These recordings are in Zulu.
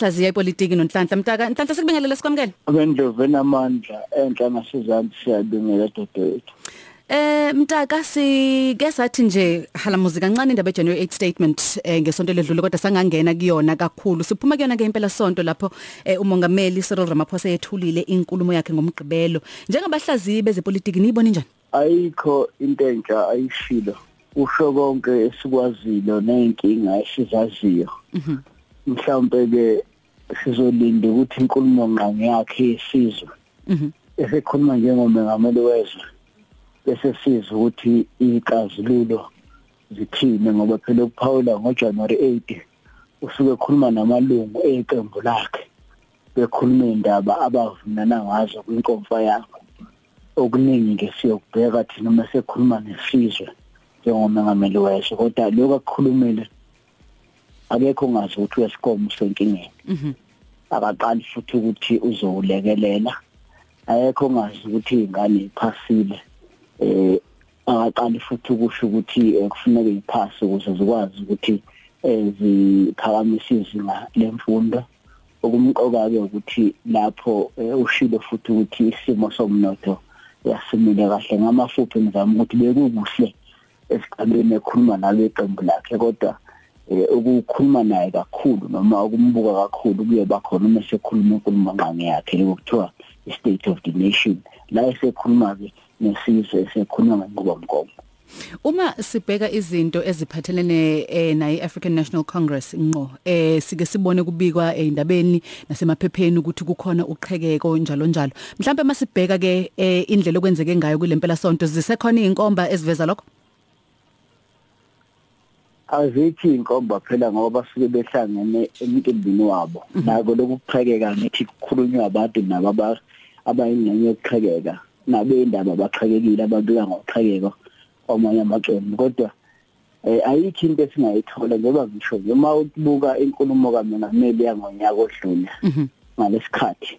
sihlaziya ipolitiki nonhlanhla. Mtaka nhlanhla sikubingelele sikwamukele? Abendlovu enamandla enhla ngasizansi siyabingela dodewethu Eh mtaka sike sathi nje halamuzi kancane indaba January 8 statement eh, ngesonto ledlule kodwa sangangena kuyona kakhulu. Siphuma kuyona ngempela sonto lapho eh, umongameli Cyril Ramaphosa yethulile inkulumo yakhe ngomgqibelo. Njengabahlaziyi bezepolitiki niyibona njani ayikho into entsha ayishilo. Usho konke esikwazilo nenkinga esizaziyo. Mhlawumbe ke sizolinda ukuthi inkulumo ngqangi yakhe yesizwe Mhm. Esekhuluma njengomengameli wezwe bese sizwe ukuthi ixazululo zithini ngoba phela ukuphawula ngoJanuary 8 usuke ekhuluma namalungu eqembu lakhe bekhuluma indaba abavunana ngazo kwinkomfa yakhe. Okuningi nje siyokubheka thina uma sekhuluma nesizwe njengomengameli wezwe kodwa lokho akukhulumile akekho ongazi ukuthi uyesikomo senkingeni mhm. Akaqali futhi ukuthi uzowulekelela. Ayekho ongazi ukuthi ingane iphasile eh akaqali futhi ukusho ukuthi eh, kufuneka iphase ukuze zikwazi ukuthi eh, ziphakamise izinga lemfundo. Okumqoka ke ukuthi lapho eh, ushilo futhi ukuthi isimo somnotho yasimile kahle. Ngamafuphi ngizama ukuthi bekukuhle esigabeni ekhuluma nalo iqembu lakhe kodwa eh, ukukhuluma naye kakhulu noma ukumbuka kakhulu kuye bakhona uma sekhuluma inkulumo nqangi yakhe lokuthiwa i-state of the nation. La esekhuluma ke nesizwe esekhuluma ngenqubomgomo. Uma sibheka izinto eziphathelene eh, nayi African National Congress ngqo eh sike sibone kubikwa endabeni nasemaphepheni ukuthi kukhona uqhekeko njalo njalo. Mhlawumbe masibheka ke eh, indlela okwenzeke ngayo kulempela sonto zisekhona izinkomba eziveza lokho? Azithi inkomba phela ngoba basuke behlangene emcimbini wabo. Nako lokuqhekeka ngithi kukhulunywa abantu nabo abayingxenye yokuqhekeka nabe indaba baqhekekile ababika ngoqhekeko kwamanye amaqembu kodwa eh ayikho into esingayithola njengoba ngisho noma ubuka inkulumo kaMengameli yangonyaka odlule Mhm. ngalesikhathi.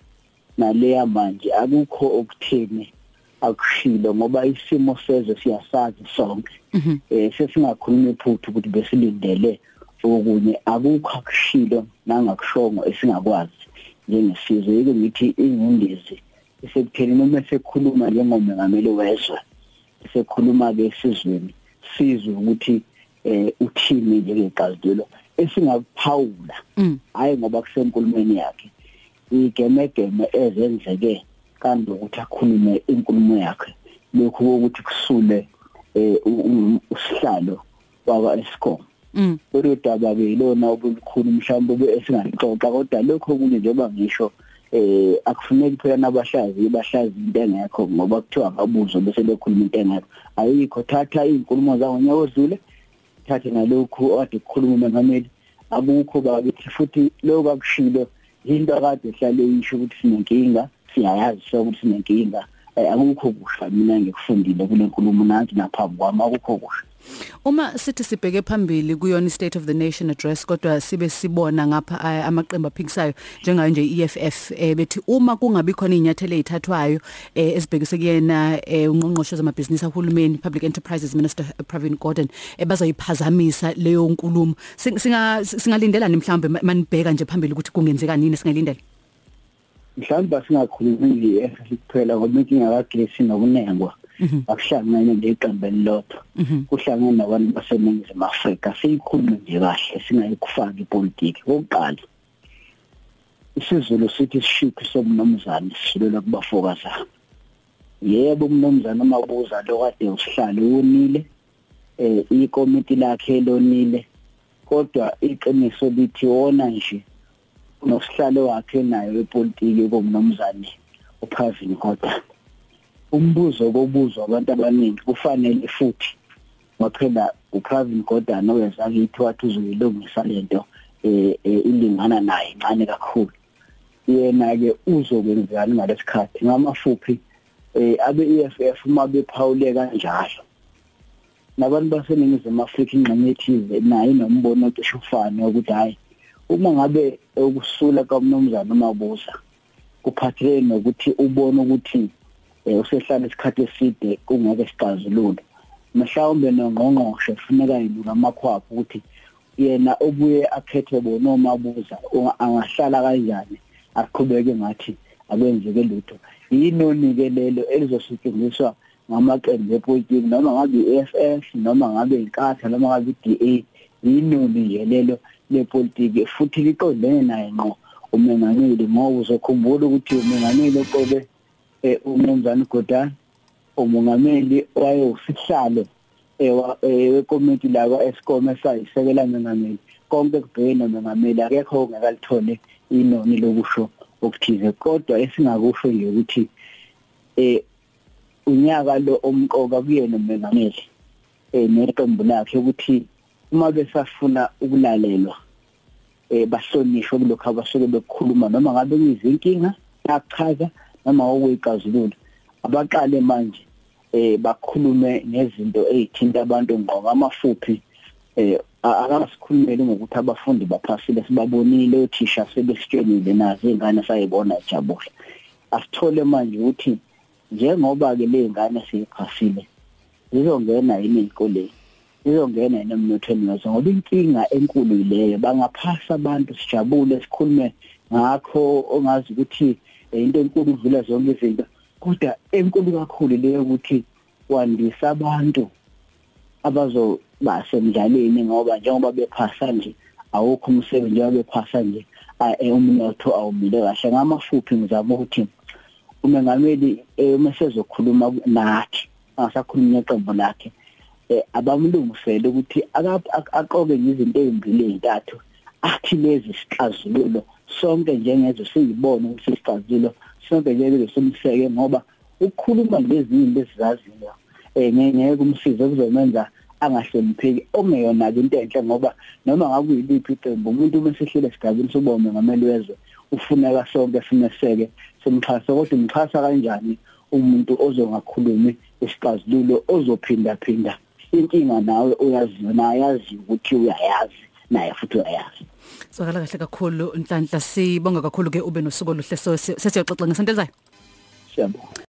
Naleya manje akukho okutheni akushilo ngoba isimo sezwe siyasazi sonke. Mhm. Eh sesingakhuluma iphuthu ukuthi besilindele okunye. Akukho akushilo nangakushongo esingakwazi. Njengesizwe yike ngithi ingundezi isekutheni noma sekhuluma njengomengameli wezwe sekhuluma ke esizweni sizwe ukuthi eh uthini njengegazelo esingakuphawula. Mm. Hayi ngoba kusenkulumeni yakhe igemegeme ezenzeke kanti ukuthi akhulume inkulumo yakhe. Lokhu ukuthi kusule eh u- u- usihlalo wakwa Eskom. Mm. Lolu daba ke ilona obukhulu mhlawumbe esingalixoxa kodwa lokho kunye njengoba ngisho eh akufuneki phela nabahlazi bahlazi into engekho ngoba kuthiwa ababuzo bese bekhuluma into engekho. Ayikho thatha izinkulumo zawo nyaka odlule thathe nalokhu ade kukhuluma umengameli akukho bakithi futhi lokho akushilo into akade ehlale yisho ukuthi sinenkinga. Siyayazi so ukuthi sinenkinga Eh, akukho kusha mina ngikufundile kule nkulumo nansi naphambi kwami akukho kusha. Uma sithi sibheke phambili kuyona state of the nation address kodwa sibe sibona ngapha eh, amaqembu aphikisayo njengayo nje EFF eh, bethi uma kungabi khona inyathelo ezithathwayo eh, ezibhekise kuyena eh, ungqongqoshe zamabhizinisi ahulumeni Public Enterprises Minister eh, Pravin Gordhan eh, bazoyiphazamisa leyo nkulumo. Sing- singa singalindelani mhlawumbe ma- manibheka nje phambili ukuthi kungenzeka nini singayilindela mhlawumbe singakhulumile esikuphela ngoba inkinga kagesi nokunengwa. Akuhlangene leqembu elilodwa. Mhm. kuhlangene nabantu baseningizimu Afrika. Siyikhulume nje kahle singayikufaki ipolitiki. Oqala isizulu sithi sishiphi somnomzana sihilela kubafokazana. Yebo umnomzana mabuza lo kade usihlalo unile eh ikomiti lakhe lonile kodwa iqiniso lithi wona nje nosihlalo wakhe nayo epolitiki komnomzane uPavin Gordhan umbuzo kobuzwa abantu abaningi kufanele futhi waphela uPravin Gordhan owezakithi wathi uzoyilungisa lento eh eh, ilingana naye incane kakhulu. Yena ke uzokwenzani ngalesikhathi ngamafuphi eh abe EFF uma bephawule kanjalo? Nabantu baseningizimu Afrika ingxenye ethize nayo inombono ocishe ufane ukuthi hayi uma ngabe ukusula kaMnumzana uMabuza kuphathelene nokuthi ubone ukuthi eh, usehlala isikhathi eside kungeke sicazulule mhlawumbe nongqongqoshe kufuneka yinuka amakhwapha ukuthi yena obuye akhethe bona omabuza angahlala kanjani aqhubeke ngathi akwenzeke lutho. Yinoni ke lelo elizosetshenziswa ngamaqembu epolitiki noma ngabe i-FF noma ngabe inkatha noma ngabe i-DA yinoni yelelo lepolitiki futhi liqondene naye ngqo umengameli. Ngoba uzokhumbula ukuthi umengameli oqobe umnumzane Godani umongameli waye usihlalo wekomiti la kwa-Eskom esayisekela mengameli konke kubhekene nomengameli akekho ongakalithole inoni lokusho okuthize. Kodwa esingakusho nje ukuthi eh unyaka lo omqoka kuyena umengameli eh neqembu lakhe ukuthi uma besafuna ukulalelwa eh bahlonishwe kulokho abasuke bekhuluma noma ngabe kuyizinkinga yachaza noma okuyixazululo abaqale manje eh bakhulume nezinto ezithinta abantu ngqo amafuphi eh akasikhulumeli ngokuthi abafundi baphasile sibabonile othisha sebesitshenile nazo ingane sayibona ijabule asithole manje ukuthi njengoba ke lezingane siyiphasile zizongena yini ezikoleni zizongena yini emnothweni wazo ngoba inkinga enkulu yileyo bangaphasa abantu sijabule sikhulume ngakho ongazi ukuthi into enkulu udlula zonke izinto. Kodwa enkulu kakhulu leyo ukuthi kwandisa abantu abazoba semdlaleni ngoba njengoba bephasa nje awukho umsebenzi njengoba bephasa nje umnotho awumile kahle. Ngamafuphi ngizama ukuthi umengameli uma sezokhuluma nathi angasakhulumi neqembu lakhe abamlungisele ukuthi aqoke izinto ezimbili ezintathu athi lezi sixazululo sonke njengezwe siyibone ukuthi sixazululo sonke nje simseke ngoba ukukhuluma ngezinto esizaziyo eh ngeke kumsize kuzomenza angahlonipheki ongeyona into enhle ngoba noma ngabe uyiliphi iqembu umuntu uma sehlele esigabeni sobome ngameli wezwe ufuneka sonke simeseke simxhasa kodwa umxhasa kanjani umuntu ozongakhulumi isixazululo ozophinda phinda inkinga nawe uyaziyo naye yazi ukuthi uyayazi naye futhi uyayazi. Sokala kahle kakhulu Nhlanhla sibonga kakhulu ke ube nosuku oluhle. So sesiyoxoxa ngesonto elizayo. Siyabonga